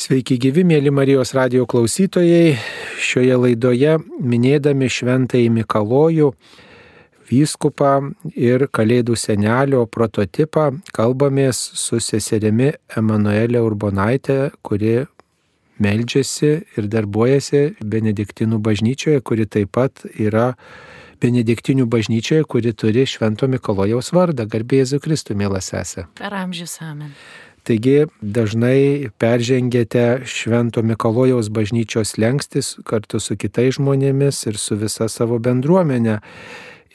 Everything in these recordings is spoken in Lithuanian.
Sveiki gyvi, mėly Marijos radio klausytojai. Šioje laidoje minėdami šventąjį Mikalojų, vyskupą ir Kalėdų senelio prototipą kalbamės su seserimi Emanuelė Urbonaitė, kuri meldžiasi ir darbuojasi Benediktinų bažnyčioje, kuri taip pat yra Benediktinių bažnyčioje, kuri turi Švento Mikalojaus vardą. Garbėjai Kristų, mielas esė. Per amžius amen. Taigi dažnai peržengėte Švento Mikalojaus bažnyčios lengstis kartu su kitais žmonėmis ir su visa savo bendruomenė.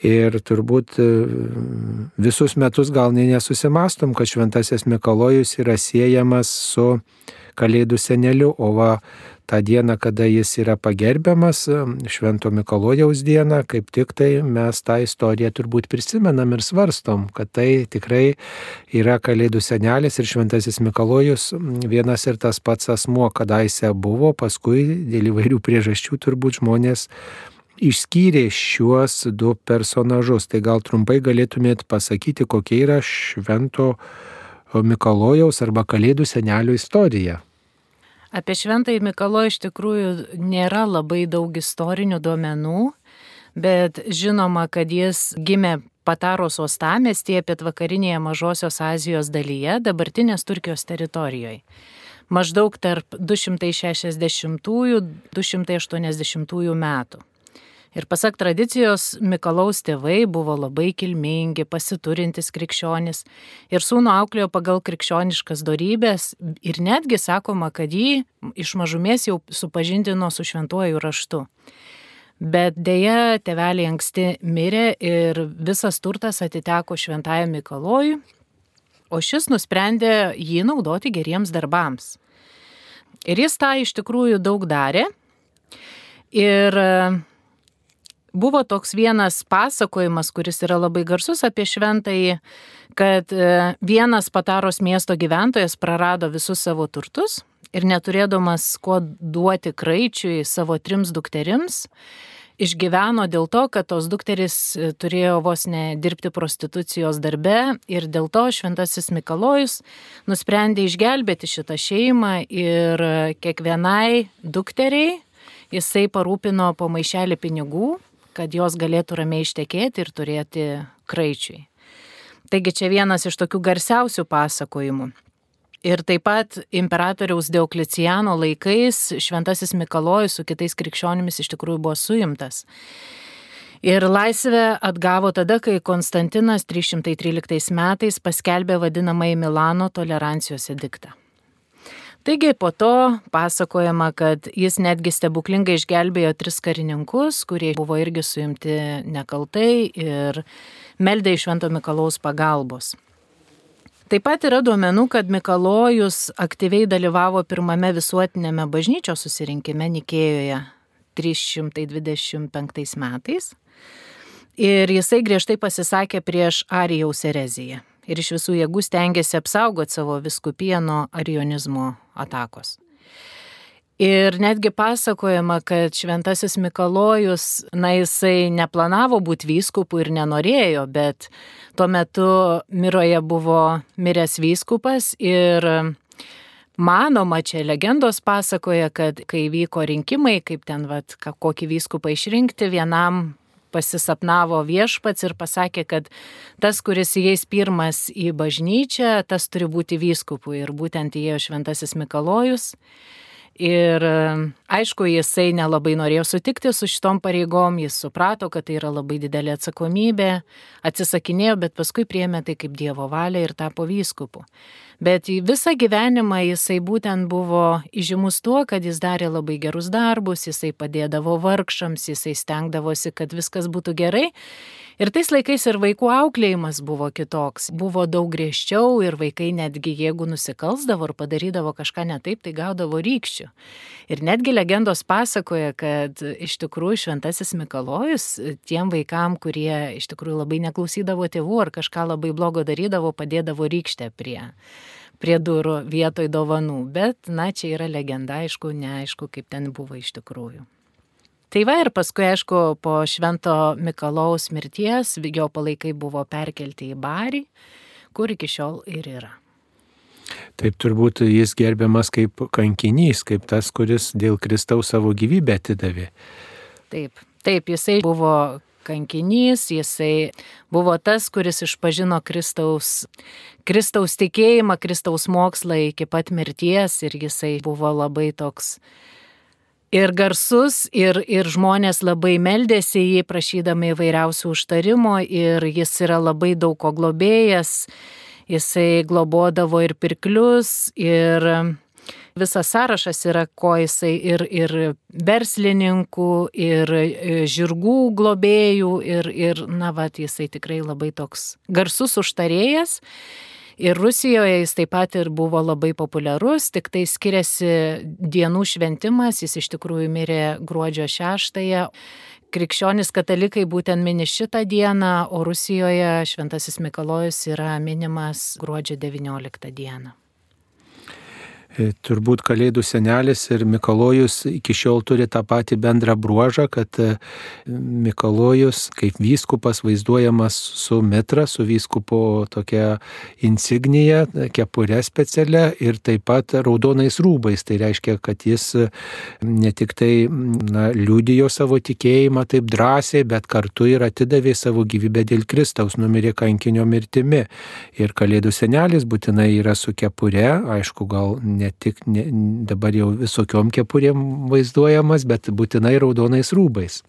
Ir turbūt e, visus metus gal nesusimastom, kad Šventasis Mikalojus yra siejamas su Kalėdų seneliu, o va tą dieną, kada jis yra pagerbiamas, Švento Mikalojaus dieną, kaip tik tai mes tą istoriją turbūt prisimenam ir svarstom, kad tai tikrai yra Kalėdų senelis ir Šventasis Mikalojus vienas ir tas pats asmuo, kadaise buvo, paskui dėl įvairių priežasčių turbūt žmonės išskyrė šiuos du personažus. Tai gal trumpai galėtumėt pasakyti, kokia yra Švento Mikalojaus arba Kalėdų senelio istorija. Apie Šventąjį Mikalo iš tikrųjų nėra labai daug istorinių duomenų, bet žinoma, kad jis gimė Pataros uostamiestyje pietvakarinėje Mažosios Azijos dalyje, dabartinės Turkijos teritorijoje. Maždaug tarp 260-280 metų. Ir pasak tradicijos, Mikalaus tėvai buvo labai kilmingi, pasiturintis krikščionis ir sūnų auklėjo pagal krikščioniškas darybės ir netgi sakoma, kad jį iš mažumės jau supažindino su šventuoju raštu. Bet dėja, teveliai anksti mirė ir visas turtas atiteko šventajam Mikalojui, o šis nusprendė jį naudoti geriems darbams. Ir jis tą iš tikrųjų daug darė. Ir buvo toks vienas pasakojimas, kuris yra labai garsus apie šventąjį, kad e, vienas Pataros miesto gyventojas prarado visus savo turtus ir neturėdamas kuo duoti kraičiui savo trims dukterims, išgyveno dėl to, kad tos dukteris e, turėjo vos nedirbti prostitucijos darbe ir dėl to šventasis Mikalojus nusprendė išgelbėti šitą šeimą ir kiekvienai dukteriai jisai parūpino po maišelį pinigų kad jos galėtų ramiai ištekėti ir turėti kraičiui. Taigi čia vienas iš tokių garsiausių pasakojimų. Ir taip pat imperatoriaus Deukliciano laikais šventasis Mikalojus su kitais krikščionimis iš tikrųjų buvo suimtas. Ir laisvę atgavo tada, kai Konstantinas 313 metais paskelbė vadinamąjį Milano tolerancijos ediktą. Taigi po to pasakojama, kad jis netgi stebuklingai išgelbėjo tris karininkus, kurie buvo irgi suimti nekaltai ir meldė iš Švento Mikalaus pagalbos. Taip pat yra duomenų, kad Mikalojus aktyviai dalyvavo pirmame visuotinėme bažnyčios susirinkime Nikėjoje 325 metais ir jisai griežtai pasisakė prieš Arijaus ereziją ir iš visų jėgų stengiasi apsaugoti savo viskupiją nuo arionizmo atakos. Ir netgi pasakojama, kad šventasis Mikalojus, na jisai neplanavo būti vyskupu ir nenorėjo, bet tuo metu Miroje buvo miręs vyskupas ir manoma, čia legendos pasakoja, kad kai vyko rinkimai, kaip ten, vat, kokį vyskupą išrinkti, vienam pasisapnavo viešpats ir pasakė, kad tas, kuris įeis pirmas į bažnyčią, tas turi būti vyskupu. Ir būtent įėjo šventasis Mikalojus. Ir aišku, jisai nelabai norėjo sutikti su šitom pareigom, jis suprato, kad tai yra labai didelė atsakomybė, atsisakinėjo, bet paskui priemė tai kaip Dievo valia ir tapo vyskupu. Bet visą gyvenimą jisai būtent buvo įžymus tuo, kad jis darė labai gerus darbus, jisai padėdavo vargšams, jisai stengdavosi, kad viskas būtų gerai. Ir tais laikais ir vaikų auklėjimas buvo kitoks. Buvo daug griežčiau ir vaikai netgi jeigu nusikalsdavo ar padarydavo kažką ne taip, tai gaudavo rykščių. Ir netgi legendos pasakoja, kad iš tikrųjų šventasis Mikalojus tiem vaikam, kurie iš tikrųjų labai neklausydavo tėvų ar kažką labai blogo darydavo, padėdavo rykštę prie prie durų vietoj dovanų, bet, na, čia yra legenda, aišku, neaišku, kaip ten buvo iš tikrųjų. Tai va ir paskui, aišku, po Švento Mikalaus mirties jo palaikai buvo perkelti į Barį, kur iki šiol ir yra. Taip turbūt jis gerbiamas kaip kankinys, kaip tas, kuris dėl Kristaus savo gyvybę atidavė. Taip, taip, jisai buvo kankinys, jisai buvo tas, kuris išpažino Kristaus, Kristaus tikėjimą, Kristaus mokslą iki pat mirties ir jisai buvo labai toks ir garsus, ir, ir žmonės labai meldėsi jį, prašydami įvairiausių užtarimo, ir jis yra labai daug ko globėjas, jisai globodavo ir pirklius, ir visas sąrašas yra, ko jisai ir, ir verslininkų, ir e, žirgų globėjų, ir, ir na, va, jisai tikrai labai toks garsus užtarėjas. Ir Rusijoje jis taip pat ir buvo labai populiarus, tik tai skiriasi dienų šventimas, jis iš tikrųjų mirė gruodžio 6-ąją. Krikščionys katalikai būtent mini šitą dieną, o Rusijoje Šventasis Mikalojus yra minimas gruodžio 19 dieną. E, turbūt Kalėdų senelis ir Mikalojus iki šiol turi tą patį bendrą bruožą, kad e, Mikalojus kaip vyskupas vaizduojamas su metra, su vyskupo tokia insignija, kepurė specialia ir taip pat raudonais rūbais. Tai reiškia, kad jis e, ne tik tai na, liūdėjo savo tikėjimą taip drąsiai, bet kartu ir atidavė savo gyvybę dėl Kristaus, numirė kankinio mirtimi. Ir Kalėdų senelis būtinai yra su kepurė, aišku, gal ne ne tik ne, dabar jau visokiom kepurėm vaizduojamas, bet būtinai raudonais rūbais.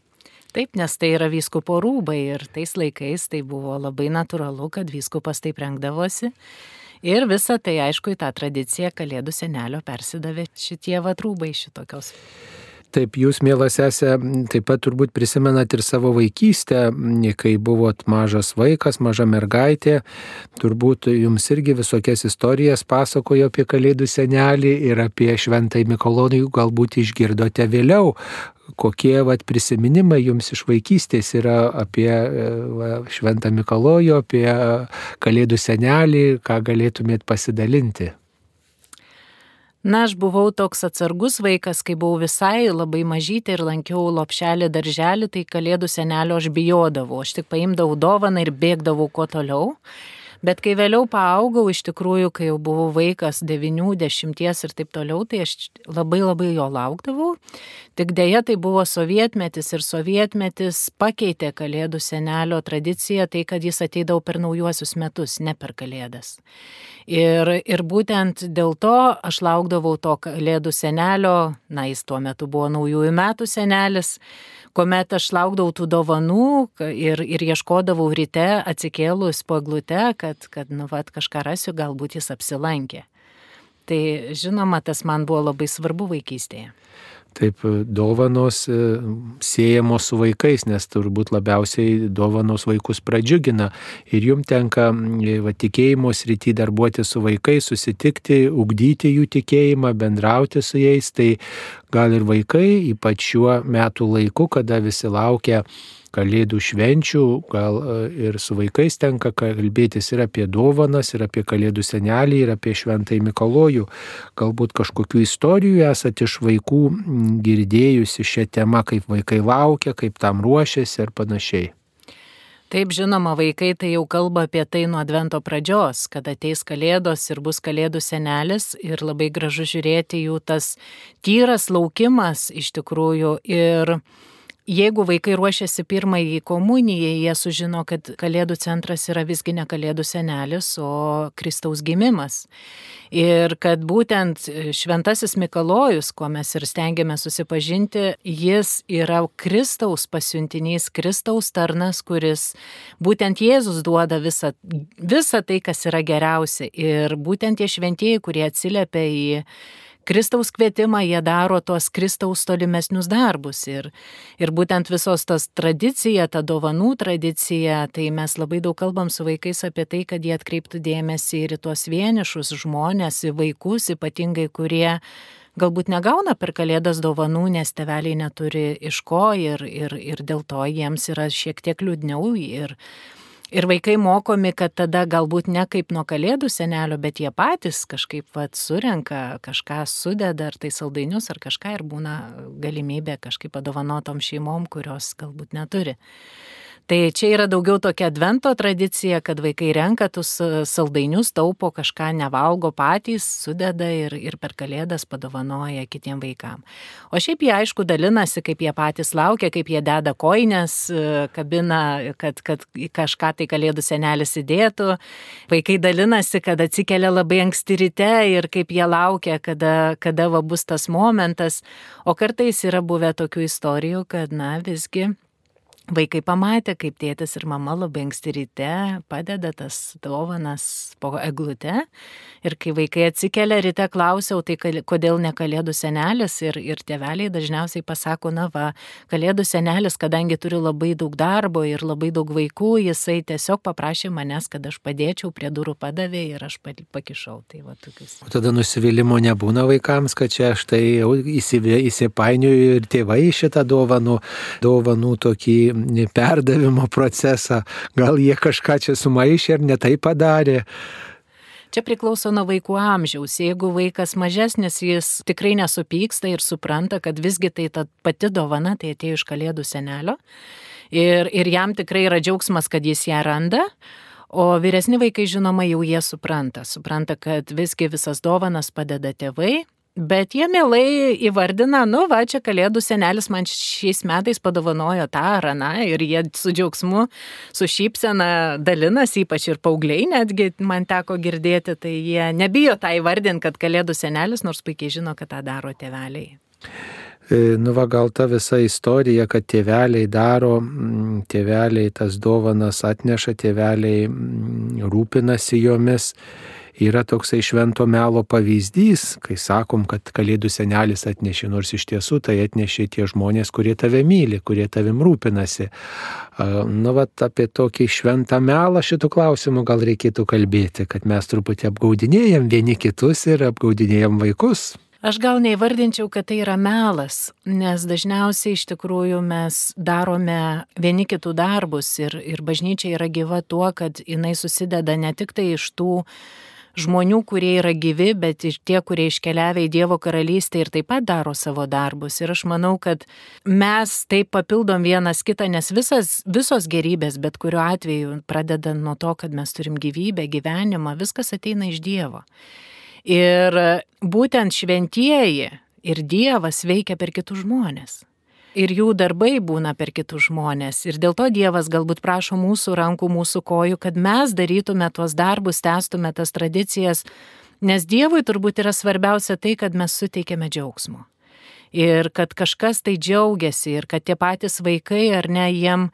Taip, nes tai yra vyskupo rūbai ir tais laikais tai buvo labai natūralu, kad vyskupas taip rengdavosi. Ir visa tai, aišku, į tą tradiciją Kalėdų senelio persidavė šitie vatrūbai šitokios. Taip, jūs, mielas esė, taip pat turbūt prisimenat ir savo vaikystę, kai buvot mažas vaikas, maža mergaitė. Turbūt jums irgi visokias istorijas pasakojo apie Kalėdų senelį ir apie Šventai Mikolonį, galbūt išgirdote vėliau. Kokie vat, prisiminimai jums iš vaikystės yra apie va, Šventą Mikolojų, apie Kalėdų senelį, ką galėtumėt pasidalinti? Na, aš buvau toks atsargus vaikas, kai buvau visai labai mažytė ir lankiau lopšelį darželį, tai kalėdų senelio aš bijodavau. Aš tik paimdavau dovaną ir bėgdavau kuo toliau. Bet kai vėliau paaugau, iš tikrųjų, kai jau buvau vaikas 90 ir taip toliau, tai aš labai labai jo laukdavau. Tik dėja tai buvo sovietmetis ir sovietmetis pakeitė Kalėdų senelio tradiciją, tai kad jis ateidavo per naujuosius metus, ne per Kalėdas. Ir, ir būtent dėl to aš laukdavau to Kalėdų senelio, na jis tuo metu buvo naujųjų metų senelis kuomet aš laukdavau tų dovanų ir, ir ieškodavau ryte atsikėlus po glute, kad, kad nu, vat, kažką rasiu, galbūt jis apsilankė. Tai žinoma, tas man buvo labai svarbu vaikystėje. Taip, dovanos e, siejamos su vaikais, nes turbūt labiausiai dovanos vaikus pradžiugina. Ir jum tenka va, tikėjimo srity darbuoti su vaikais, susitikti, ugdyti jų tikėjimą, bendrauti su jais. Tai gal ir vaikai, ypač šiuo metu laiku, kada visi laukia kalėdų švenčių, gal e, ir su vaikais tenka kalbėtis ir apie dovanas, ir apie kalėdų senelį, ir apie šventąjį Mikalojų. Galbūt kažkokių istorijų esate iš vaikų girdėjusi šią temą, kaip vaikai laukia, kaip tam ruošiasi ir panašiai. Taip, žinoma, vaikai tai jau kalba apie tai nuo advento pradžios, kad ateis kalėdos ir bus kalėdų senelis ir labai gražu žiūrėti jų tas tyras laukimas iš tikrųjų ir Jeigu vaikai ruošiasi pirmąjį komunijai, jie sužino, kad Kalėdų centras yra visgi ne Kalėdų senelis, o Kristaus gimimas. Ir kad būtent Šventasis Mikalojus, kuo mes ir stengiamės susipažinti, jis yra Kristaus pasiuntinys, Kristaus tarnas, kuris būtent Jėzus duoda visą, visą tai, kas yra geriausia. Ir būtent tie šventieji, kurie atsiliepia į Kristaus kvietimą jie daro tuos Kristaus tolimesnius darbus. Ir, ir būtent visos tas tradicija, ta dovanų tradicija, tai mes labai daug kalbam su vaikais apie tai, kad jie atkreiptų dėmesį ir į tuos vienišus žmonės, į vaikus ypatingai, kurie galbūt negauna per kalėdas dovanų, nes teveliai neturi iš ko ir, ir, ir dėl to jiems yra šiek tiek liūdniau. Ir, Ir vaikai mokomi, kad tada galbūt ne kaip nuo kalėdų senelio, bet jie patys kažkaip vat, surenka, kažką sudeda, ar tai saldainius, ar kažką ir būna galimybė kažkaip padovanotom šeimom, kurios galbūt neturi. Tai čia yra daugiau tokia advento tradicija, kad vaikai renka tus saldainius, taupo kažką, nevalgo patys, sudeda ir, ir per kalėdas padovanoja kitiem vaikam. O šiaip jie aišku dalinasi, kaip jie patys laukia, kaip jie deda koinės, kabina, kad, kad kažką tai kalėdų senelis įdėtų. Vaikai dalinasi, kad atsikelia labai anksti ryte ir kaip jie laukia, kada, kada va bus tas momentas. O kartais yra buvę tokių istorijų, kad, na, visgi Vaikai pamatė, kaip tėtis ir mama labai anksti ryte padeda tas dovanas po eglute. Ir kai vaikai atsikelia ryte, klausiau, tai kodėl ne kalėdų senelis. Ir, ir tėveliai dažniausiai pasako, na va, kalėdų senelis, kadangi turi labai daug darbo ir labai daug vaikų, jisai tiesiog paprašė manęs, kad aš padėčiau, prie durų padavė ir aš pakišau. Tai va, tokius. O tada nusivylimo nebūna vaikams, kad čia aš tai įsipainioju ir tėvai šitą dovanų, dovanų tokį perdavimo procesą. Gal jie kažką čia sumaišė ir netai padarė. Čia priklauso nuo vaikų amžiaus. Jeigu vaikas mažesnis, jis tikrai nesupyksta ir supranta, kad visgi tai ta pati dovana, tai atėjo iš kalėdų senelio. Ir, ir jam tikrai yra džiaugsmas, kad jis ją randa. O vyresni vaikai, žinoma, jau jie supranta. Supranta, kad visgi visas dovanas padeda tėvai, Bet jie mielai įvardina, nu va, čia kalėdų senelis man šiais metais padovanojo tą ar aną ir jie su džiaugsmu, su šypsena dalinasi, ypač ir paaugliai netgi man teko girdėti, tai jie nebijo tą įvardinti, kad kalėdų senelis, nors puikiai žino, kad tą daro tėveliai. E, nu va, gal ta visa istorija, kad tėveliai daro, tėveliai tas dovanas atneša, tėveliai rūpinasi jomis yra toksai švento melo pavyzdys, kai sakom, kad kalėdų senelis atnešė, nors iš tiesų tai atnešė tie žmonės, kurie tave myli, kurie tavim rūpinasi. Na, va, apie tokį šventą melą šitų klausimų gal reikėtų kalbėti, kad mes truputį apgaudinėjom vieni kitus ir apgaudinėjom vaikus. Aš gal neįvardinčiau, kad tai yra melas, nes dažniausiai iš tikrųjų mes darome vieni kitų darbus ir, ir bažnyčia yra gyva tuo, kad jinai susideda ne tik tai iš tų žmonių, kurie yra gyvi, bet ir tie, kurie iškeliavę į Dievo karalystę ir taip pat daro savo darbus. Ir aš manau, kad mes taip papildom vienas kitą, nes visas, visos gerybės, bet kuriuo atveju, pradedant nuo to, kad mes turim gyvybę, gyvenimą, viskas ateina iš Dievo. Ir būtent šventieji ir Dievas veikia per kitus žmonės ir jų darbai būna per kitus žmonės. Ir dėl to Dievas galbūt prašo mūsų rankų, mūsų kojų, kad mes darytume tuos darbus, testume tas tradicijas, nes Dievui turbūt yra svarbiausia tai, kad mes suteikėme džiaugsmo. Ir kad kažkas tai džiaugiasi ir kad tie patys vaikai ar ne, jiem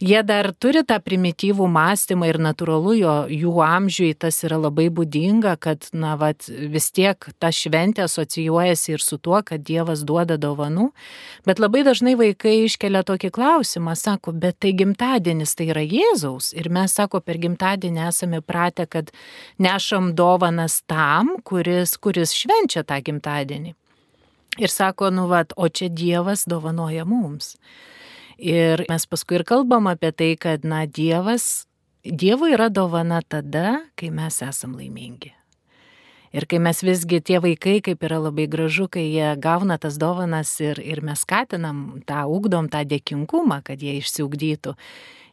jie dar turi tą primityvų mąstymą ir natūralu jo, jų amžiui tas yra labai būdinga, kad, na, vat, vis tiek ta šventė asocijuojasi ir su tuo, kad Dievas duoda dovanų, bet labai dažnai vaikai iškelia tokį klausimą, sako, bet tai gimtadienis tai yra Jėzaus ir mes, sako, per gimtadienį esame pratę, kad nešam dovanas tam, kuris, kuris švenčia tą gimtadienį. Ir sako, nu, vat, o čia Dievas dovanoja mums. Ir mes paskui ir kalbam apie tai, kad, na, Dievas, Dievui yra dovana tada, kai mes esam laimingi. Ir kai mes visgi tie vaikai, kaip yra labai gražu, kai jie gauna tas dovanas ir, ir mes skatinam tą, ugdom tą dėkingumą, kad jie išsiugdytų.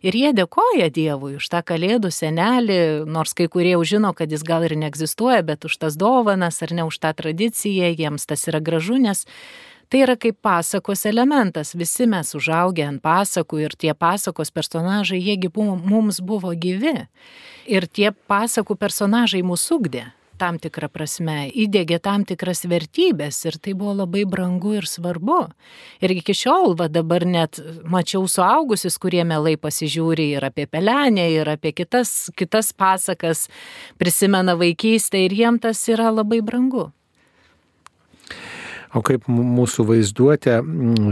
Ir jie dėkoja Dievui už tą kalėdų senelį, nors kai kurie jau žino, kad jis gal ir neegzistuoja, bet už tas dovanas ar ne už tą tradiciją, jiems tas yra gražu, nes Tai yra kaip pasakos elementas. Visi mes užaugę ant pasakų ir tie pasakos personažai, jiegi mums buvo gyvi. Ir tie pasakų personažai mūsų ugdė tam tikrą prasme, įdėgė tam tikras vertybės ir tai buvo labai brangu ir svarbu. Ir iki šiol, va dabar net mačiau suaugusius, kurie mielai pasižiūri ir apie pelenę, ir apie kitas, kitas pasakas, prisimena vaikystę ir jiem tas yra labai brangu. O kaip mūsų vaizduotė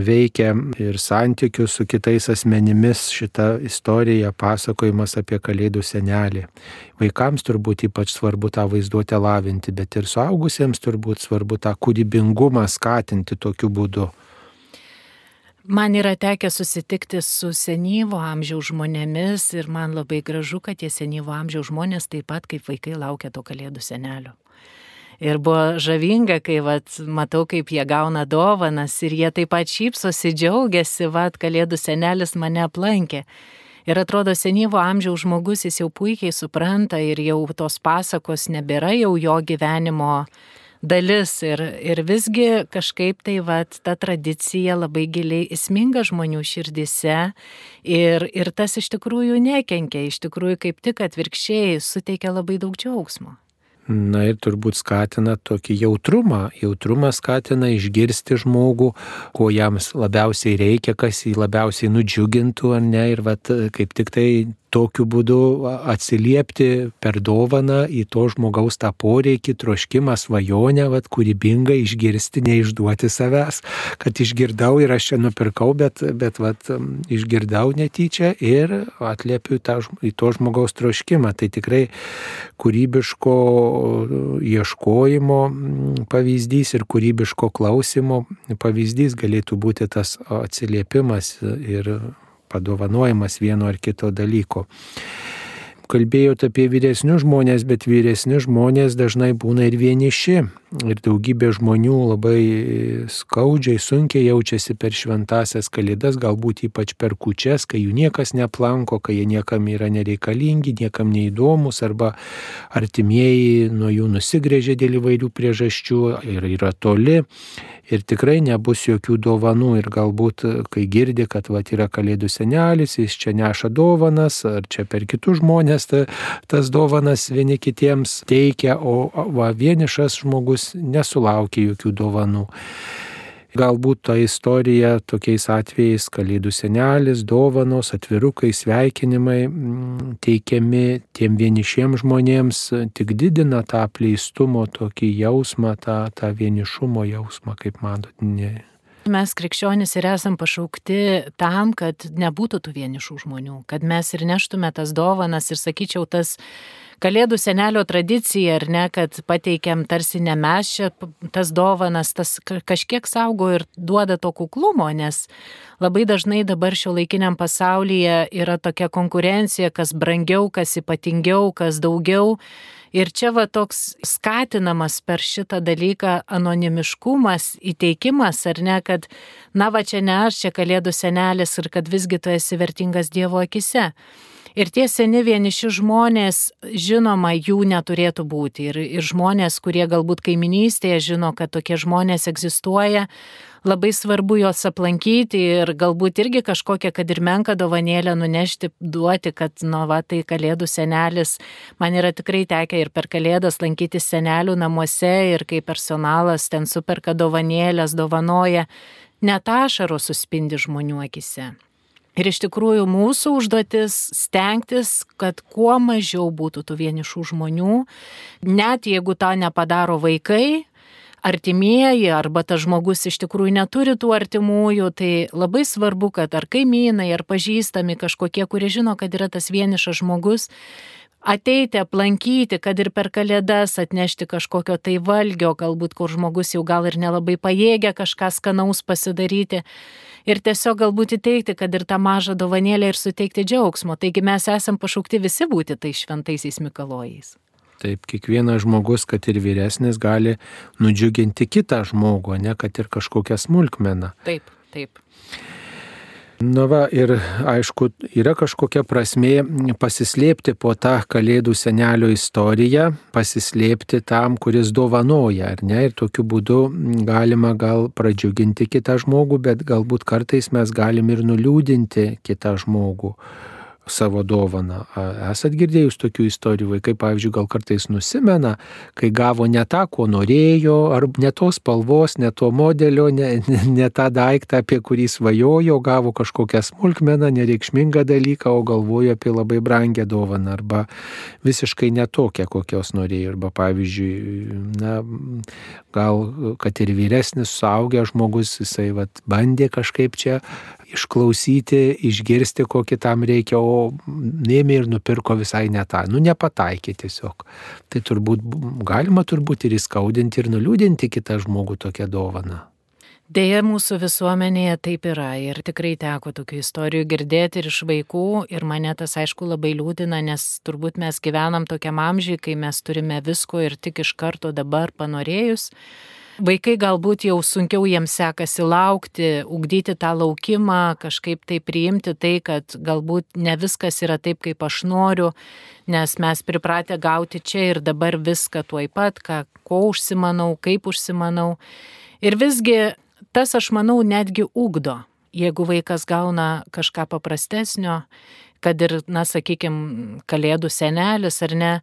veikia ir santykių su kitais asmenimis šita istorija, pasakojimas apie Kalėdų senelį. Vaikams turbūt ypač svarbu tą vaizduotę lavinti, bet ir suaugusiems turbūt svarbu tą kūrybingumą skatinti tokiu būdu. Man yra tekę susitikti su senyvo amžiaus žmonėmis ir man labai gražu, kad tie senyvo amžiaus žmonės taip pat kaip vaikai laukia to Kalėdų senelio. Ir buvo žavinga, kai vat, matau, kaip jie gauna dovanas ir jie taip pat šypsosi, džiaugiasi, vat, kalėdų senelis mane aplankė. Ir atrodo, senyvo amžiaus žmogus jis jau puikiai supranta ir jau tos pasakos nebėra jau jo gyvenimo dalis. Ir, ir visgi kažkaip tai vat, ta tradicija labai giliai įsminga žmonių širdise ir, ir tas iš tikrųjų nekenkia, iš tikrųjų kaip tik atvirkščiai suteikia labai daug džiaugsmo. Na ir turbūt skatina tokį jautrumą. Jautrumą skatina išgirsti žmogų, ko jam labiausiai reikia, kas jį labiausiai nudžiugintų ar ne. Ir vat, kaip tik tai tokiu būdu atsiliepti per dovaną į to žmogaus tą poreikį, troškimą, svajonę, vat, kūrybingai išgirsti, neišduoti savęs, kad išgirdau ir aš čia nupirkau, bet, bet vat, išgirdau netyčia ir atliepiu tą, į to žmogaus troškimą. Tai tikrai kūrybiško ieškojimo pavyzdys ir kūrybiško klausimo pavyzdys galėtų būti tas atsiliepimas ir padovanojimas vieno ar kito dalyko. Kalbėjote apie vyresnius žmonės, bet vyresni žmonės dažnai būna ir vieniši. Ir daugybė žmonių labai skaudžiai, sunkiai jaučiasi per šventasias kalėdas, galbūt ypač per kučias, kai jų niekas neplanko, kai jie niekam yra nereikalingi, niekam neįdomus, arba artimieji nuo jų nusigrėžė dėl įvairių priežasčių ir yra toli ir tikrai nebus jokių dovanų. Ir galbūt, kai girdi, kad va, yra kalėdų senelis, jis čia neša dovanas, ar čia per kitus žmonės ta, tas dovanas vieni kitiems teikia, o va, vienišas žmogus nesulaukia jokių dovanų. Galbūt ta istorija tokiais atvejais kalėdų senelis, dovanos, atvirukai, sveikinimai mm, teikiami tiem vienišiems žmonėms tik didina tą apleistumo tokį jausmą, tą, tą vienišumo jausmą, kaip matot. Ne. Mes krikščionys ir esam pašaukti tam, kad nebūtų tų vienišų žmonių, kad mes ir neštume tas dovanas ir sakyčiau, tas Kalėdų senelio tradicija, ar ne, kad pateikiam tarsi ne mes čia tas dovanas, tas kažkiek saugo ir duoda to kuklumo, nes labai dažnai dabar šio laikiniam pasaulyje yra tokia konkurencija, kas brangiau, kas ypatingiau, kas daugiau. Ir čia va toks skatinamas per šitą dalyką anonimiškumas, įteikimas, ar ne, kad, na va čia ne aš, čia kalėdų senelis ir kad visgi tu esi vertingas Dievo akise. Ir tie seni vieniši žmonės, žinoma, jų neturėtų būti. Ir, ir žmonės, kurie galbūt kaiminystėje žino, kad tokie žmonės egzistuoja, labai svarbu juos aplankyti ir galbūt irgi kažkokią, kad ir menką dovanėlę nunešti, duoti, kad, nu, va, tai kalėdų senelis. Man yra tikrai tekę ir per kalėdas lankytis senelių namuose ir kai personalas ten superka dovanėlės, dovanoja, net ašaros suspindi žmonių akise. Ir iš tikrųjų mūsų užduotis stengtis, kad kuo mažiau būtų tų vienišų žmonių, net jeigu tą nepadaro vaikai, artimieji arba tas žmogus iš tikrųjų neturi tų artimųjų, tai labai svarbu, kad ar kaimynai, ar pažįstami kažkokie, kurie žino, kad yra tas vienišas žmogus, ateiti aplankyti, kad ir per kalėdas atnešti kažkokio tai valgio, galbūt kur žmogus jau gal ir nelabai pajėgia kažką skanaus pasidaryti ir tiesiog galbūt įteikti, kad ir tą mažą dovanėlę ir suteikti džiaugsmo. Taigi mes esam pašaukti visi būti tai šventaisiais Mikalojais. Taip, kiekvienas žmogus, kad ir vyresnis, gali nudžiuginti kitą žmogų, ne kad ir kažkokią smulkmeną. Taip, taip. Na va, ir aišku, yra kažkokia prasme pasislėpti po tą kalėdų senelio istoriją, pasislėpti tam, kuris dovanoja, ar ne? Ir tokiu būdu galima gal pradžiuginti kitą žmogų, bet galbūt kartais mes galim ir nuliūdinti kitą žmogų savo dovaną. Esat girdėjus tokių istorijų, vaikai, pavyzdžiui, gal kartais nusimena, kai gavo ne tą, ko norėjo, ar ne tos spalvos, ne to modelio, ne, ne, ne tą daiktą, apie kurį svajojo, gavo kažkokią smulkmeną, nereikšmingą dalyką, o galvojo apie labai brangę dovaną, arba visiškai netokią, kokios norėjo. Arba, pavyzdžiui, na, gal, kad ir vyresnis, suaugęs žmogus, jisai vat, bandė kažkaip čia išklausyti, išgirsti, ko kitam reikia, o nėmė ir nupirko visai ne tą. Nu, nepataikė tiesiog. Tai turbūt galima turbūt ir įskaudinti, ir nuliūdinti kitą žmogų tokią dovaną. Deja, mūsų visuomenėje taip yra ir tikrai teko tokių istorijų girdėti ir iš vaikų ir mane tas aišku labai liūdina, nes turbūt mes gyvenam tokiam amžiui, kai mes turime visko ir tik iš karto dabar panorėjus Vaikai galbūt jau sunkiau jiems sekasi laukti, ugdyti tą laukimą, kažkaip tai priimti tai, kad galbūt ne viskas yra taip, kaip aš noriu, nes mes pripratę gauti čia ir dabar viską tuoj pat, ką, ko užsimanau, kaip užsimanau. Ir visgi tas, aš manau, netgi ugdo, jeigu vaikas gauna kažką paprastesnio, kad ir, na, sakykime, kalėdų senelis ar ne,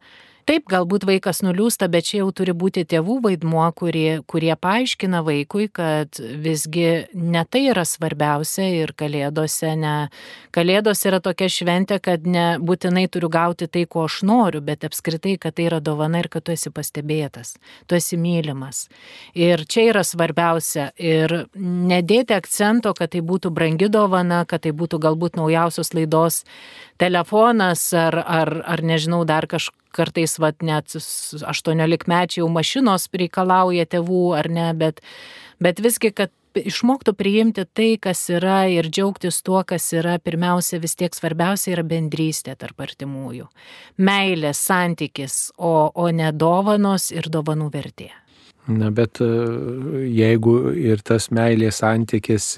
Taip, galbūt vaikas nuliūsta, bet čia jau turi būti tėvų vaidmuo, kurie, kurie paaiškina vaikui, kad visgi ne tai yra svarbiausia ir kalėdose, ne. Kalėdos yra tokia šventė, kad ne būtinai turiu gauti tai, ko aš noriu, bet apskritai, kad tai yra dovana ir kad tu esi pastebėtas, tu esi mylimas. Ir čia yra svarbiausia. Ir nedėti akcento, kad tai būtų brangi dovana, kad tai būtų galbūt naujausios laidos telefonas ar, ar, ar nežinau, dar kažkas kartais vat, net 18 mečiai jau mašinos reikalauja tėvų ar ne, bet, bet visgi, kad išmoktų priimti tai, kas yra ir džiaugtis tuo, kas yra, pirmiausia, vis tiek svarbiausia yra bendrystė tarp artimųjų. Meilė, santykis, o, o ne dovanos ir dovanų vertė. Na, bet e, jeigu ir tas meilės santykis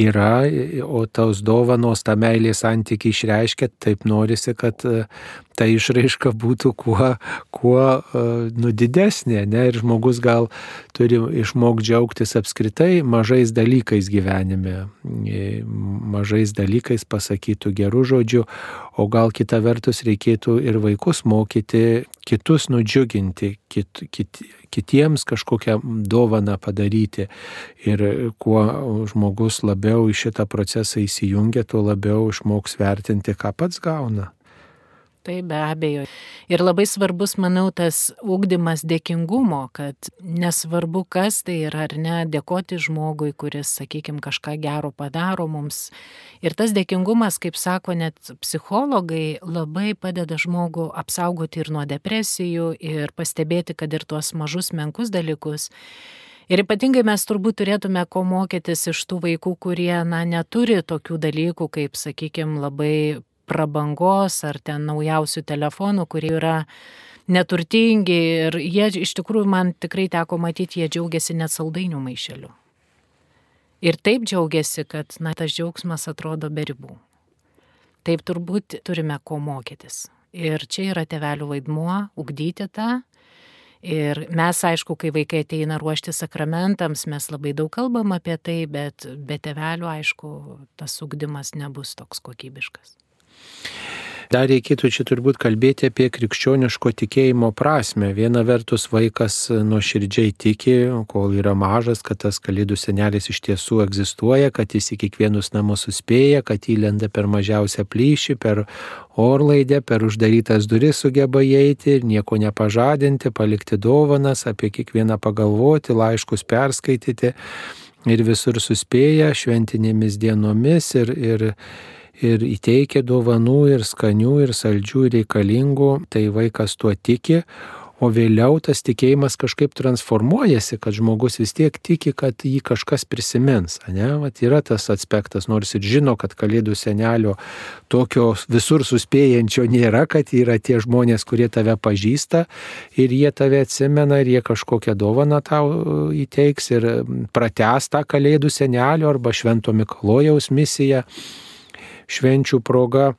yra, o tos dovanos tą meilės santykį išreiškia, taip norisi, kad e, ta išraiška būtų kuo, kuo e, nu, didesnė. Ne? Ir žmogus gal turi išmokti džiaugtis apskritai mažais dalykais gyvenime, mažais dalykais pasakytų gerų žodžių, o gal kita vertus reikėtų ir vaikus mokyti kitus nudžiuginti, kit, kit, kitiems kažkokią dovaną padaryti. Ir kuo žmogus labiau į šitą procesą įsijungia, tuo labiau išmoks vertinti, ką pats gauna. Tai be abejo. Ir labai svarbus, manau, tas ūkdymas dėkingumo, kad nesvarbu, kas tai yra ar ne, dėkoti žmogui, kuris, sakykime, kažką gero padaro mums. Ir tas dėkingumas, kaip sako net psichologai, labai padeda žmogų apsaugoti ir nuo depresijų, ir pastebėti, kad ir tuos mažus menkus dalykus. Ir ypatingai mes turbūt turėtume ko mokytis iš tų vaikų, kurie, na, neturi tokių dalykų, kaip, sakykime, labai prabangos ar ten naujausių telefonų, kurie yra neturtingi ir jie iš tikrųjų man tikrai teko matyti, jie džiaugiasi net saldainių maišeliu. Ir taip džiaugiasi, kad na, tas džiaugsmas atrodo be ribų. Taip turbūt turime ko mokytis. Ir čia yra tevelių vaidmuo - ugdyti tą. Ir mes, aišku, kai vaikai ateina ruošti sakramentams, mes labai daug kalbam apie tai, bet be tevelių, aišku, tas ugdymas nebus toks kokybiškas. Dar reikėtų čia turbūt kalbėti apie krikščioniško tikėjimo prasme. Viena vertus vaikas nuoširdžiai tiki, kol yra mažas, kad tas kalėdų senelis iš tiesų egzistuoja, kad jis į kiekvienus namus suspėja, kad įlenda per mažiausią plyšį, per orlaidę, per uždarytas duris sugeba įeiti ir nieko nepažadinti, palikti dovanas, apie kiekvieną pagalvoti, laiškus perskaityti ir visur suspėja šventinėmis dienomis ir, ir ir įteikia dovanų ir skanių, ir saldžių, ir reikalingų, tai vaikas tuo tiki, o vėliau tas tikėjimas kažkaip transformuojasi, kad žmogus vis tiek tiki, kad jį kažkas prisimins. Ne? Vat yra tas aspektas, nors ir žino, kad kalėdų senelio tokio visur suspėjančio nėra, kad yra tie žmonės, kurie tave pažįsta ir jie tave atsimena ir jie kažkokią dovaną tau įteiks ir prates tą kalėdų senelio arba švento Mikalojaus misiją švenčių proga,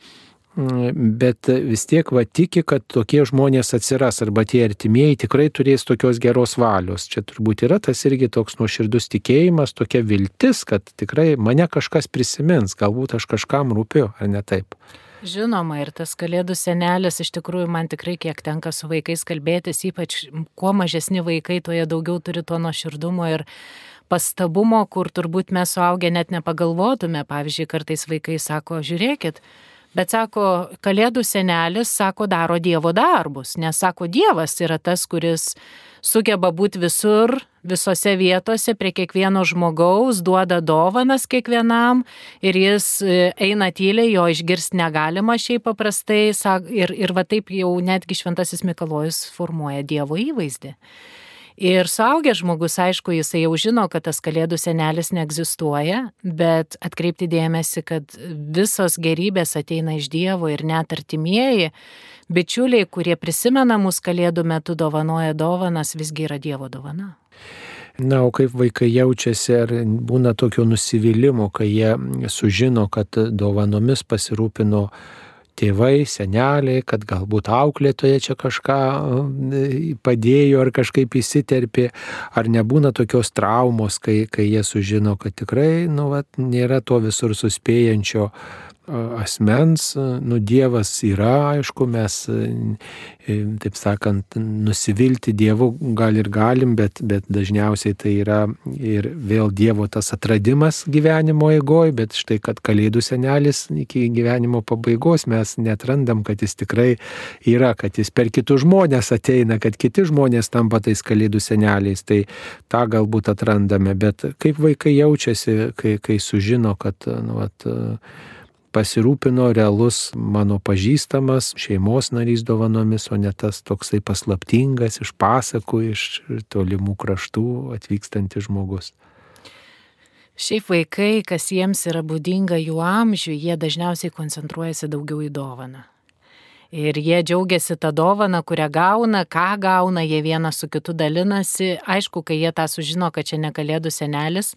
bet vis tiek va tiki, kad tokie žmonės atsiras arba tie artimieji tikrai turės tokios geros valios. Čia turbūt yra tas irgi toks nuoširdus tikėjimas, tokia viltis, kad tikrai mane kažkas prisimins, galbūt aš kažkam rūpiu, ar ne taip. Žinoma, ir tas kalėdų senelis iš tikrųjų man tikrai kiek tenka su vaikais kalbėtis, ypač kuo mažesni vaikai, tuo jie daugiau turi to nuoširdumo ir pastabumo, kur turbūt mes suaugę net nepagalvotume. Pavyzdžiui, kartais vaikai sako, žiūrėkit, bet sako, kalėdų senelis, sako, daro Dievo darbus, nes sako, Dievas yra tas, kuris sugeba būti visur, visose vietose, prie kiekvieno žmogaus, duoda dovanas kiekvienam ir jis e, eina tyliai, jo išgirsti negalima šiaip paprastai ir, ir va taip jau netgi Šventasis Mikalojus formuoja Dievo įvaizdį. Ir suaugęs žmogus, aišku, jisai jau žino, kad tas kalėdų senelis neegzistuoja, bet atkreipti dėmesį, kad visos gerybės ateina iš Dievo ir net artimieji, bičiuliai, kurie prisimena mus kalėdų metu dovanoja dovanas, visgi yra Dievo dovana. Na, o kaip vaikai jaučiasi, ar būna tokio nusivylimų, kai jie sužino, kad dovanomis pasirūpino tėvai, seneliai, kad galbūt auklėtoje čia kažką e, padėjo ar kažkaip įsiterpė, ar nebūna tokios traumos, kai, kai jie sužino, kad tikrai, nu, vat, nėra to visur suspėjančio asmens, nu Dievas yra, aišku, mes, taip sakant, nusivilti Dievu gal ir galim, bet, bet dažniausiai tai yra ir vėl Dievo tas atradimas gyvenimo eigoje, bet štai, kad Kalėdų senelis iki gyvenimo pabaigos mes netrandam, kad jis tikrai yra, kad jis per kitus žmonės ateina, kad kiti žmonės tampa tais Kalėdų seneliais, tai tą galbūt atrandame, bet kaip vaikai jaučiasi, kai, kai sužino, kad, nu, vat, pasirūpino realus mano pažįstamas šeimos narys dovanomis, o ne tas toksai paslaptingas iš pasakų, iš tolimų kraštų atvykstantis žmogus. Šiaip vaikai, kas jiems yra būdinga jų amžiui, jie dažniausiai koncentruojasi daugiau į dovaną. Ir jie džiaugiasi tą dovaną, kurią gauna, ką gauna, jie vienas su kitu dalinasi. Aišku, kai jie tą sužino, kad čia nekalėdų senelis,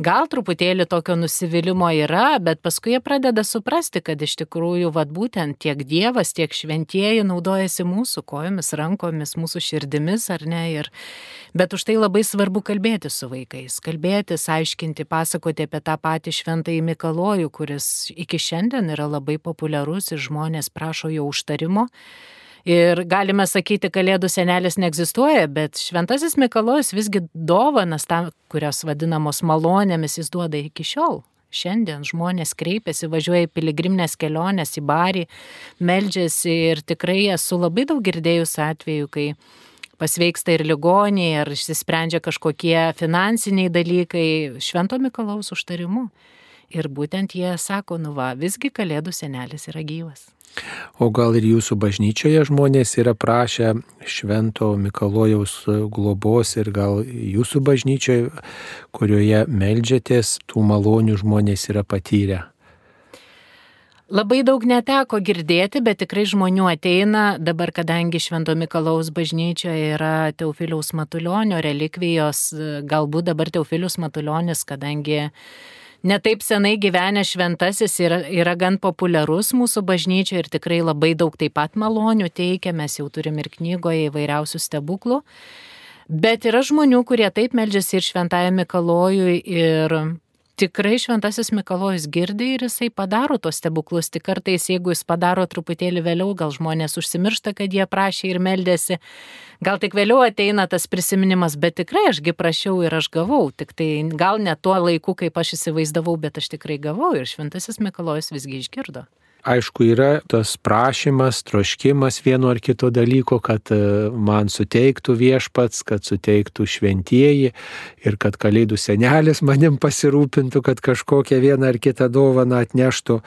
gal truputėlį tokio nusivylimų yra, bet paskui jie pradeda suprasti, kad iš tikrųjų, vad būtent tiek Dievas, tiek šventieji naudojasi mūsų kojomis, rankomis, mūsų širdimis, ar ne. Ir, bet už tai labai svarbu kalbėti su vaikais, kalbėtis, aiškinti, pasakoti apie tą patį šventąjį Mikalojų, kuris iki šiandien yra labai populiarus ir žmonės prašo jo užtarimo. Ir galime sakyti, Kalėdų senelis neegzistuoja, bet Šventasis Mikalojus visgi dovanas tam, kurios vadinamos malonėmis, jis duoda iki šiol. Šiandien žmonės kreipiasi, važiuoja į piligriminės keliones, į barį, meldžiasi ir tikrai esu labai daug girdėjus atveju, kai pasveiksta ir ligoniai, ar išsisprendžia kažkokie finansiniai dalykai Švento Mikalaus užtarimu. Ir būtent jie sako, nu va, visgi Kalėdų senelis yra gyvas. O gal ir jūsų bažnyčioje žmonės yra prašę Švento Mikalojaus globos ir gal jūsų bažnyčioje, kurioje melžiatės, tų malonių žmonės yra patyrę? Labai daug neteko girdėti, bet tikrai žmonių ateina. Dabar, kadangi Švento Mikalaus bažnyčioje yra Teofiliaus Matulionio relikvijos, galbūt dabar Teofilius Matulionis, kadangi netaip senai gyvenęs šventasis yra, yra gan populiarus mūsų bažnyčioje ir tikrai labai daug taip pat malonių teikia, mes jau turim ir knygoje įvairiausių stebuklų. Bet yra žmonių, kurie taip meldžiasi ir šventajame Mikalojui ir tikrai šventasis Mikalojus girdi ir jisai padaro tos stebuklus. Tik kartais, jeigu jis padaro truputėlį vėliau, gal žmonės užsimiršta, kad jie prašė ir meldėsi. Gal tik vėliau ateina tas prisiminimas, bet tikrai ašgi prašiau ir aš gavau. Tik tai gal ne tuo laiku, kaip aš įsivaizdavau, bet aš tikrai gavau ir šventasis Mikalojus visgi išgirdo. Aišku, yra tas prašymas, troškimas vieno ar kito dalyko, kad e, man suteiktų viešpats, kad suteiktų šventieji ir kad kalėdų senelis manim pasirūpintų, kad kažkokią vieną ar kitą dovaną atneštų.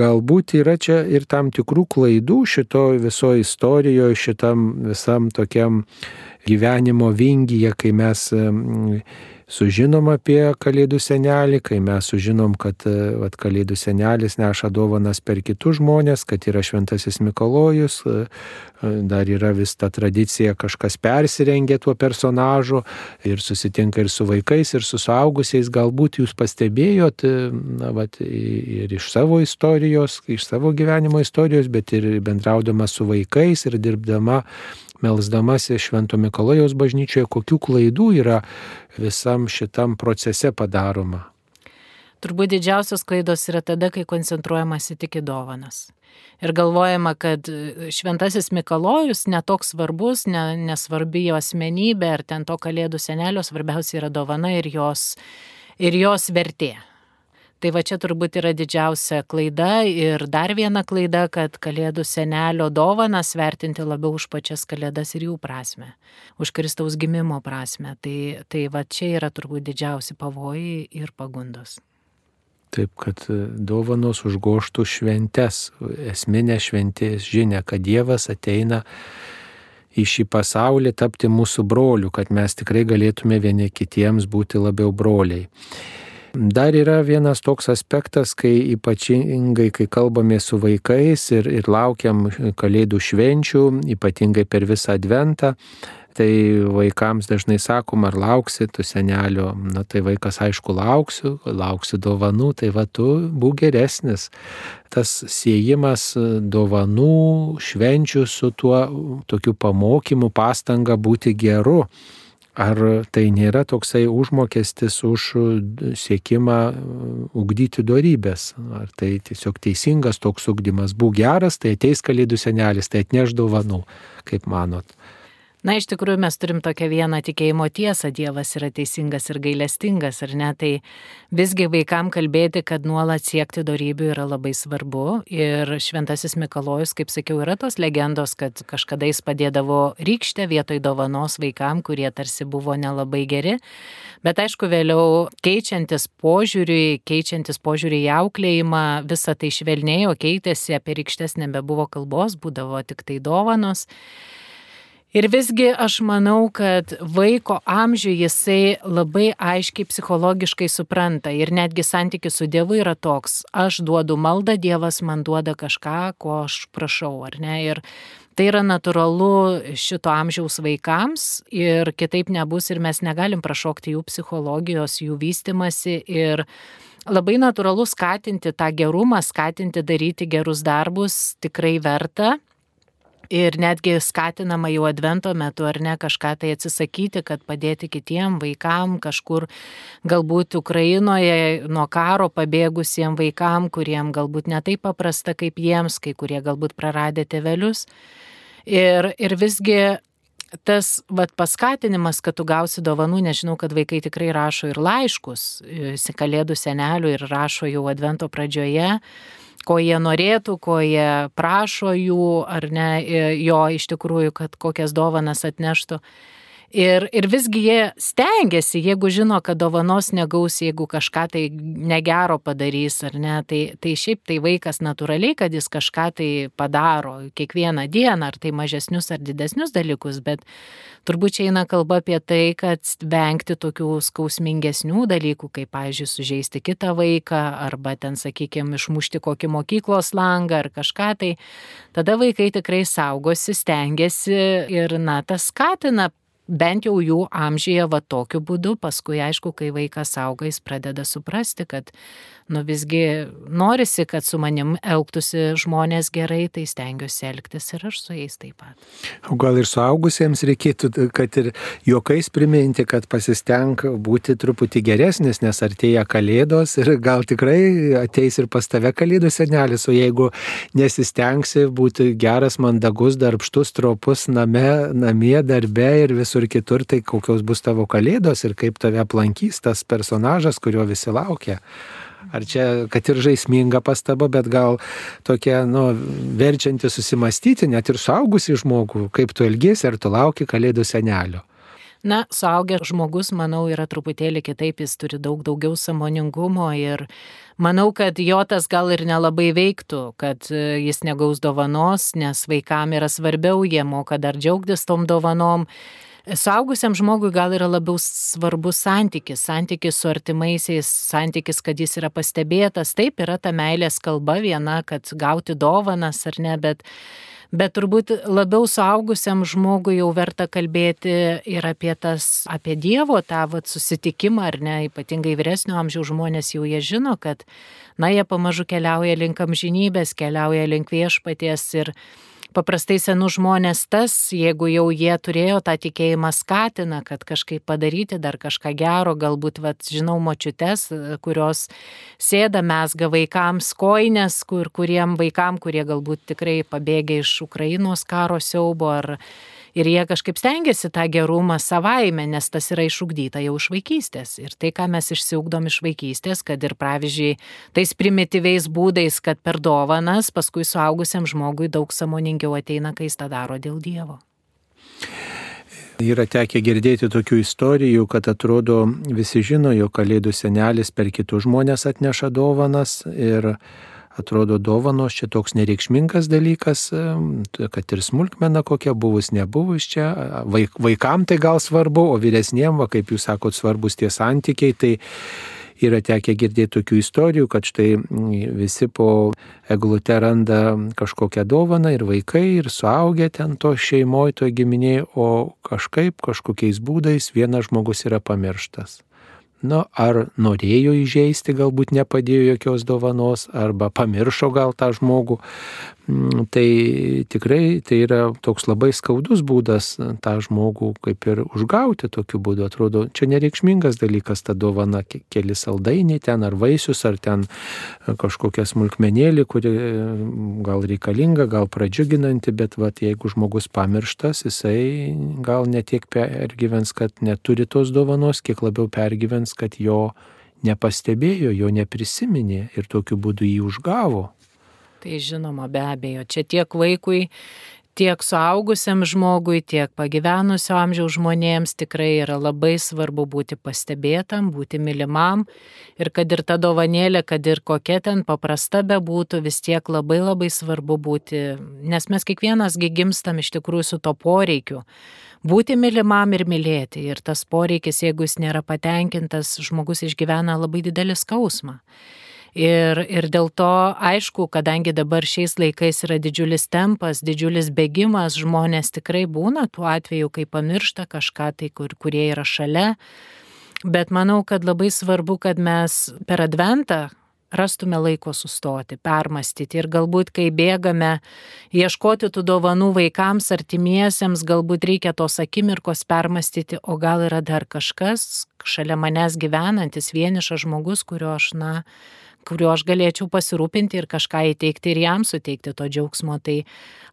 Galbūt yra čia ir tam tikrų klaidų šito viso istorijoje, šitam visam tokiam gyvenimo vingyje, kai mes sužinom apie Kalėdų senelį, kai mes sužinom, kad e, vat, Kalėdų senelis neša dovanas per kitus žmonės, kad yra Šventasis Mikolojus, e, e, dar yra vis ta tradicija, kažkas persirengia tuo personažu ir susitinka ir su vaikais, ir su suaugusiais. Galbūt jūs pastebėjot na, vat, ir iš savo istorijos, iš savo gyvenimo istorijos, bet ir bendraudama su vaikais ir dirbdama melsdamasi Švento Mikalojaus bažnyčioje, kokių klaidų yra visam šitam procese padaroma. Turbūt didžiausios klaidos yra tada, kai koncentruojamasi tik į dovanas. Ir galvojama, kad šventasis Mikalojus netoks svarbus, ne, nesvarbi jo asmenybė, ar ten to kalėdų senelio, svarbiausia yra dovana ir jos, ir jos vertė. Tai va čia turbūt yra didžiausia klaida ir dar viena klaida, kad kalėdų senelio dovanas vertinti labiau už pačias kalėdas ir jų prasme, už Kristaus gimimo prasme. Tai, tai va čia yra turbūt didžiausi pavojai ir pagundos. Taip, kad e, dovanos užgoštų šventes, esminę šventės žinę, kad Dievas ateina į šį pasaulį tapti mūsų broliu, kad mes tikrai galėtume vieni kitiems būti labiau broliai. Dar yra vienas toks aspektas, kai ypatingai, kai kalbame su vaikais ir, ir laukiam kalėdų švenčių, ypatingai per visą adventą, tai vaikams dažnai sakom, ar lauksi tu senelio. Na tai vaikas aišku lauksiu, lauksiu dovanų, tai va tu būk geresnis. Tas siejimas dovanų, švenčių su tuo tokiu pamokymu, pastanga būti geru Ar tai nėra toksai užmokestis už siekimą ugdyti darybės? Ar tai tiesiog teisingas toks ugdymas? Būk geras, tai ateis kalėdų senelis, tai atneš dovanų, kaip manot? Na, iš tikrųjų, mes turim tokią vieną tikėjimo tiesą, Dievas yra teisingas ir gailestingas, ar ne? Tai visgi vaikam kalbėti, kad nuolat siekti darybių yra labai svarbu. Ir Šventasis Mikalojus, kaip sakiau, yra tos legendos, kad kažkada jis padėdavo rykštę vietoj dovanos vaikam, kurie tarsi buvo nelabai geri. Bet aišku, vėliau keičiantis požiūriui, keičiantis požiūriui į auklėjimą, visa tai švelnėjo, keitėsi, apie rykštes nebebuvo kalbos, būdavo tik tai dovanos. Ir visgi aš manau, kad vaiko amžių jisai labai aiškiai psichologiškai supranta ir netgi santykis su Dievu yra toks, aš duodu maldą, Dievas man duoda kažką, ko aš prašau, ar ne? Ir tai yra natūralu šito amžiaus vaikams ir kitaip nebus ir mes negalim prašokti jų psichologijos, jų vystimasi ir labai natūralu skatinti tą gerumą, skatinti daryti gerus darbus tikrai verta ir netgi skatinama jau advento metu ar ne kažką tai atsisakyti, kad padėti kitiem vaikam kažkur, galbūt Ukrainoje nuo karo pabėgusiem vaikam, kuriem galbūt netaip paprasta kaip jiems, kai kurie galbūt praradė tėvelius. Ir, ir visgi tas vat, paskatinimas, kad tu gausi dovanų, nežinau, kad vaikai tikrai rašo ir laiškus, kalėdų senelių ir rašo jau advento pradžioje, ko jie norėtų, ko jie prašo jų, ar ne, jo iš tikrųjų, kad kokias dovanas atneštų. Ir, ir visgi jie stengiasi, jeigu žino, kad dovanos negaus, jeigu kažką tai negero padarys ar ne, tai, tai šiaip tai vaikas natūraliai, kad jis kažką tai padaro kiekvieną dieną, ar tai mažesnius ar didesnius dalykus, bet turbūt čia eina kalba apie tai, kad vengti tokių skausmingesnių dalykų, kaip, pavyzdžiui, sužeisti kitą vaiką, arba ten, sakykime, išmušti kokį mokyklos langą ar kažką tai, tada vaikai tikrai saugosi, stengiasi ir, na, tas skatina bent jau jų amžyje va tokiu būdu, paskui aišku, kai vaikas auga, jis pradeda suprasti, kad nu visgi norisi, kad su manim elgtųsi žmonės gerai, tai stengiuosi elgtis ir aš su jais taip pat. O gal ir suaugusiems reikėtų, kad ir juokais priminti, kad pasistenk būti truputį geresnis, nes artėja kalėdos ir gal tikrai ateis ir pas tave kalėdų senelis, o jeigu nesistengsi būti geras, mandagus, darbštus, tropus name, namie, darbe ir visur kitur, tai kokios bus tavo kalėdos ir kaip tave aplankys tas personažas, kurio visi laukia. Ar čia, kad ir žaisminga pastaba, bet gal tokia, nu, verčianti susimastyti net ir suaugusi žmogų, kaip tu elgiesi, ar tu lauki kalėdų senelio. Na, suaugęs žmogus, manau, yra truputėlį kitaip, jis turi daug daugiau samoningumo ir manau, kad jo tas gal ir nelabai veiktų, kad e, jis negaus dovanos, nes vaikam yra svarbiau, jie moka dar džiaugtis tom dovanom Saugusiam žmogui gal yra labiau svarbus santykis, santykis su artimaisiais, santykis, kad jis yra pastebėtas. Taip yra ta meilės kalba viena, kad gauti dovanas ar ne, bet, bet turbūt labiau suaugusiam žmogui jau verta kalbėti ir apie tas, apie Dievo tą vat, susitikimą, ar ne, ypatingai vyresnio amžiaus žmonės jau jie žino, kad, na, jie pamažu keliauja link amžinybės, keliauja link viešpaties ir paprastai senus žmonės tas, jeigu jau jie turėjo tą tikėjimą skatina, kad kažkaip padaryti dar kažką gero, galbūt, vat, žinau, močiutes, kurios sėda mesga vaikams koinės, kur, kuriem vaikam, kurie galbūt tikrai pabėgė iš Ukrainos karo siaubo ar ir jie kažkaip stengiasi tą gerumą savaime, nes tas yra išugdyta jau iš vaikystės. Ir tai, ką mes išsiugdom iš vaikystės, kad ir pavyzdžiui, tais primityviais būdais, kad per dovanas, paskui suaugusiam žmogui daug samoningiau ateina, kai jis tą daro dėl Dievo. Yra tekę girdėti tokių istorijų, kad atrodo visi žino, jog kalėdų senelis per kitus žmonės atneša dovanas ir atrodo dovanos čia toks nereikšmingas dalykas, kad ir smulkmena kokia buvus, nebuvus čia, vaik, vaikam tai gal svarbu, o vyresniem, va, kaip jūs sakot, svarbus tie santykiai, tai Yra tekę girdėti tokių istorijų, kad štai visi po eglute randa kažkokią dovaną ir vaikai, ir suaugę ten to šeimoje, to giminėje, o kažkaip, kažkokiais būdais vienas žmogus yra pamirštas. Nu, ar norėjo įžeisti, galbūt nepadėjo jokios dovanos, arba pamiršo gal tą žmogų. Mm, tai tikrai tai yra toks labai skaudus būdas tą žmogų kaip ir užgauti tokiu būdu. Atrodo, čia nereikšmingas dalykas ta dovana, keli saldainiai ten, ar vaisius, ar ten kažkokia smulkmenėlė, kuri gal reikalinga, gal pradžiuginanti, bet vat, jeigu žmogus pamirštas, jisai gal netiek pergyvens, kad neturi tos dovanos, kiek labiau pergyvens, kad jo nepastebėjo, jo neprisiminė ir tokiu būdu jį užgavo. Tai žinoma, be abejo, čia tiek vaikui, tiek suaugusiam žmogui, tiek pagyvenusio amžiaus žmonėms tikrai yra labai svarbu būti pastebėtam, būti mylimam ir kad ir ta dovanėlė, kad ir kokia ten paprasta bebūtų, vis tiek labai labai svarbu būti, nes mes kiekvienasgi gimstam iš tikrųjų su to poreikiu. Būti mylimam ir mylėti. Ir tas poreikis, jeigu jis nėra patenkintas, žmogus išgyvena labai didelį skausmą. Ir, ir dėl to, aišku, kadangi dabar šiais laikais yra didžiulis tempas, didžiulis bėgimas, žmonės tikrai būna tuo atveju, kai pamiršta kažką tai, kur, kurie yra šalia. Bet manau, kad labai svarbu, kad mes per adventą rastume laiko sustoti, permastyti ir galbūt, kai bėgame ieškoti tų dovanų vaikams, artimiesiems, galbūt reikia tos akimirkos permastyti, o gal yra dar kažkas šalia manęs gyvenantis vienišas žmogus, kurio aš, na, kuriuo aš galėčiau pasirūpinti ir kažką įteikti ir jam suteikti to džiaugsmo. Tai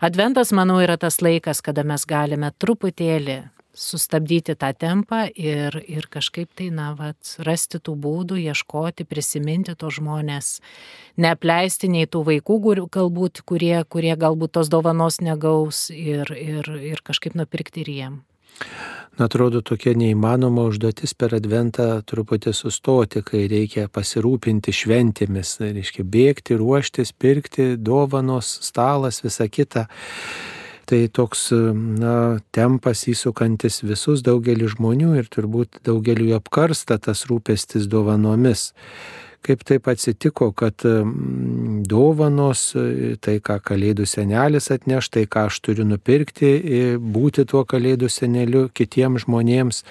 adventas, manau, yra tas laikas, kada mes galime truputėlį sustabdyti tą tempą ir, ir kažkaip tai, na, vat, rasti tų būdų, ieškoti, prisiminti to žmonės, neapleisti nei tų vaikų, galbūt, kurie, kurie galbūt tos dovanos negaus ir, ir, ir kažkaip nupirkti ir jiem. Na, atrodo, tokia neįmanoma užduotis per adventą truputį sustoti, kai reikia pasirūpinti šventėmis, tai reiškia bėgti, ruoštis, pirkti, dovanos, stalas, visa kita. Tai toks na, tempas įsukantis visus daugelį žmonių ir turbūt daugeliu apkarsta tas rūpestis dovanomis kaip taip atsitiko, kad dovanos, tai ką kalėdų senelis atneš, tai ką aš turiu nupirkti, būti tuo kalėdų seneliu kitiems žmonėms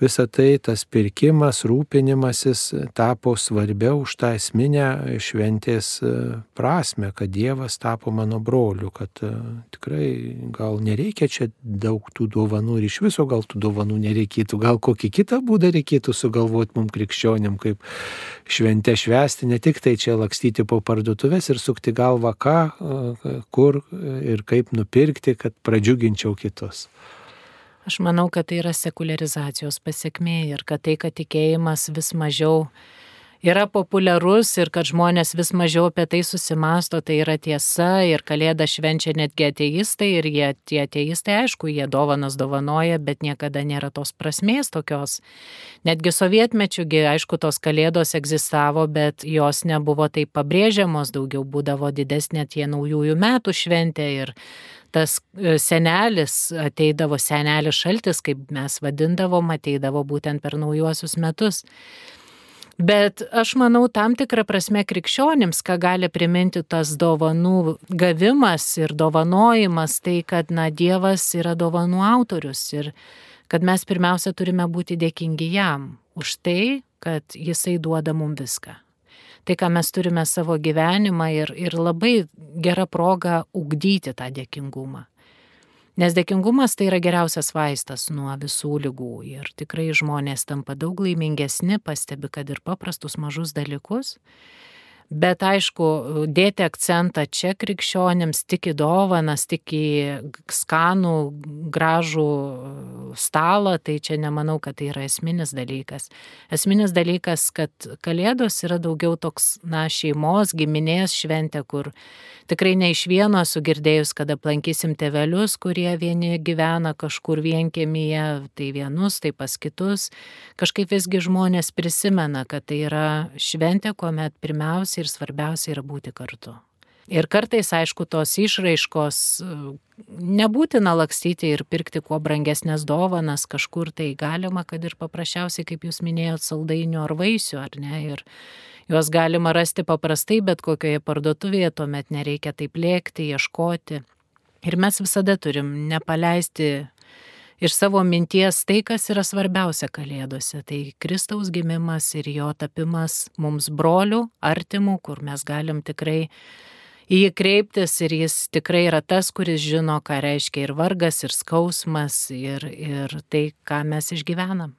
Visą tai, tas pirkimas, rūpinimasis tapo svarbiau už tą esminę šventės e, prasme, kad Dievas tapo mano broliu, kad e, tikrai gal nereikia čia daug tų dovanų ir iš viso gal tų dovanų nereikėtų, gal kokį kitą būdą reikėtų sugalvoti mums krikščionim, kaip šventę švesti, ne tik tai čia lakstyti po parduotuvės ir sukti galvą, ką, e, kur ir kaip nupirkti, kad pradžiuginčiau kitus. Aš manau, kad tai yra sekularizacijos pasiekmė ir kad tai, kad tikėjimas vis mažiau yra populiarus ir kad žmonės vis mažiau apie tai susimasto, tai yra tiesa ir kalėdą švenčia netgi ateistai ir jie, tie ateistai, aišku, jie dovanas dovanoja, bet niekada nėra tos prasmės tokios. Netgi sovietmečiųgi, aišku, tos kalėdos egzistavo, bet jos nebuvo taip pabrėžiamos, daugiau būdavo didesnė tie naujųjų metų šventė ir tas e, senelis ateidavo, senelis šaltis, kaip mes vadindavom, ateidavo būtent per naujuosius metus. Bet aš manau, tam tikrą prasme krikščionims, ką gali priminti tas dovanų gavimas ir dovanojimas, tai kad, na, Dievas yra dovanų autorius ir kad mes pirmiausia turime būti dėkingi jam už tai, kad jisai duoda mums viską tai, ką mes turime savo gyvenimą ir, ir labai gera proga ugdyti tą dėkingumą. Nes dėkingumas tai yra geriausias vaistas nuo visų lygų ir tikrai žmonės tampa daug laimingesni, pastebi, kad ir paprastus mažus dalykus Bet aišku, dėti akcentą čia krikščionėms tik į dovanas, tik į skanų, gražų stalą, tai čia nemanau, kad tai yra esminis dalykas. Esminis dalykas, kad Kalėdos yra daugiau toks, na, šeimos, giminės šventė, kur tikrai ne iš vieno esu girdėjus, kad aplankysim tevelius, kurie vieni gyvena kažkur vienkėmyje, tai vienus, tai pas kitus. Kažkaip visgi žmonės prisimena, kad tai yra šventė, kuomet pirmiausia ir svarbiausia yra būti kartu. Ir kartais, aišku, tos išraiškos nebūtina lakstyti ir pirkti kuo brangesnės dovanas, kažkur tai galima, kad ir paprasčiausiai, kaip jūs minėjot, saldainių ar vaisių, ar ne. Ir juos galima rasti paprastai, bet kokioje parduotuvėje, tuomet nereikia taip lėkti, ieškoti. Ir mes visada turim nepaleisti iš savo minties tai, kas yra svarbiausia Kalėdose. Tai Kristaus gimimas ir jo tapimas mums brolių, artimų, kur mes galim tikrai į jį kreiptis ir jis tikrai yra tas, kuris žino, ką reiškia ir vargas, ir skausmas, ir, ir tai, ką mes išgyvenam.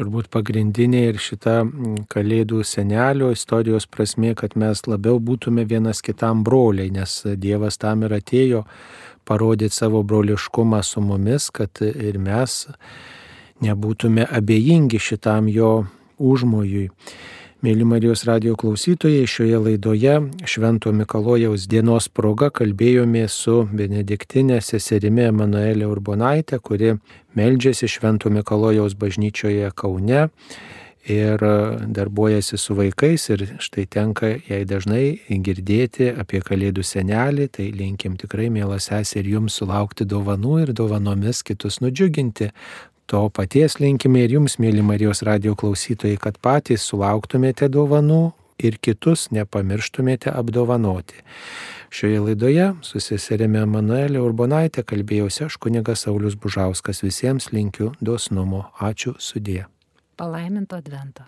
Turbūt pagrindinė ir šita mm, Kalėdų senelio istorijos prasme, kad mes labiau būtume vienas kitam broliai, nes Dievas tam ir atėjo parodyti savo broliškumą su mumis, kad ir mes nebūtume abejingi šitam jo užmojui. Mėly Marijos radio klausytojai, šioje laidoje Švento Mikalojaus dienos proga kalbėjome su Benediktinė seserimi Emanuelė Urbonaitė, kuri meldžiasi Švento Mikalojaus bažnyčioje Kaune ir darbuojasi su vaikais ir štai tenka jai dažnai girdėti apie Kalėdų senelį, tai linkim tikrai, mielas sesė, ir jums sulaukti dovanų ir dovanomis kitus nudžiuginti. To paties linkime ir jums, mėly Marijos radio klausytojai, kad patys sulauktumėte dovanų ir kitus nepamirštumėte apdovanoti. Šioje laidoje susiserėme Manuelė Urbonaitė, kalbėjausi aš kunigas Saulis Bužauskas. Visiems linkiu dosnumo. Ačiū sudė. Palaiminto advento.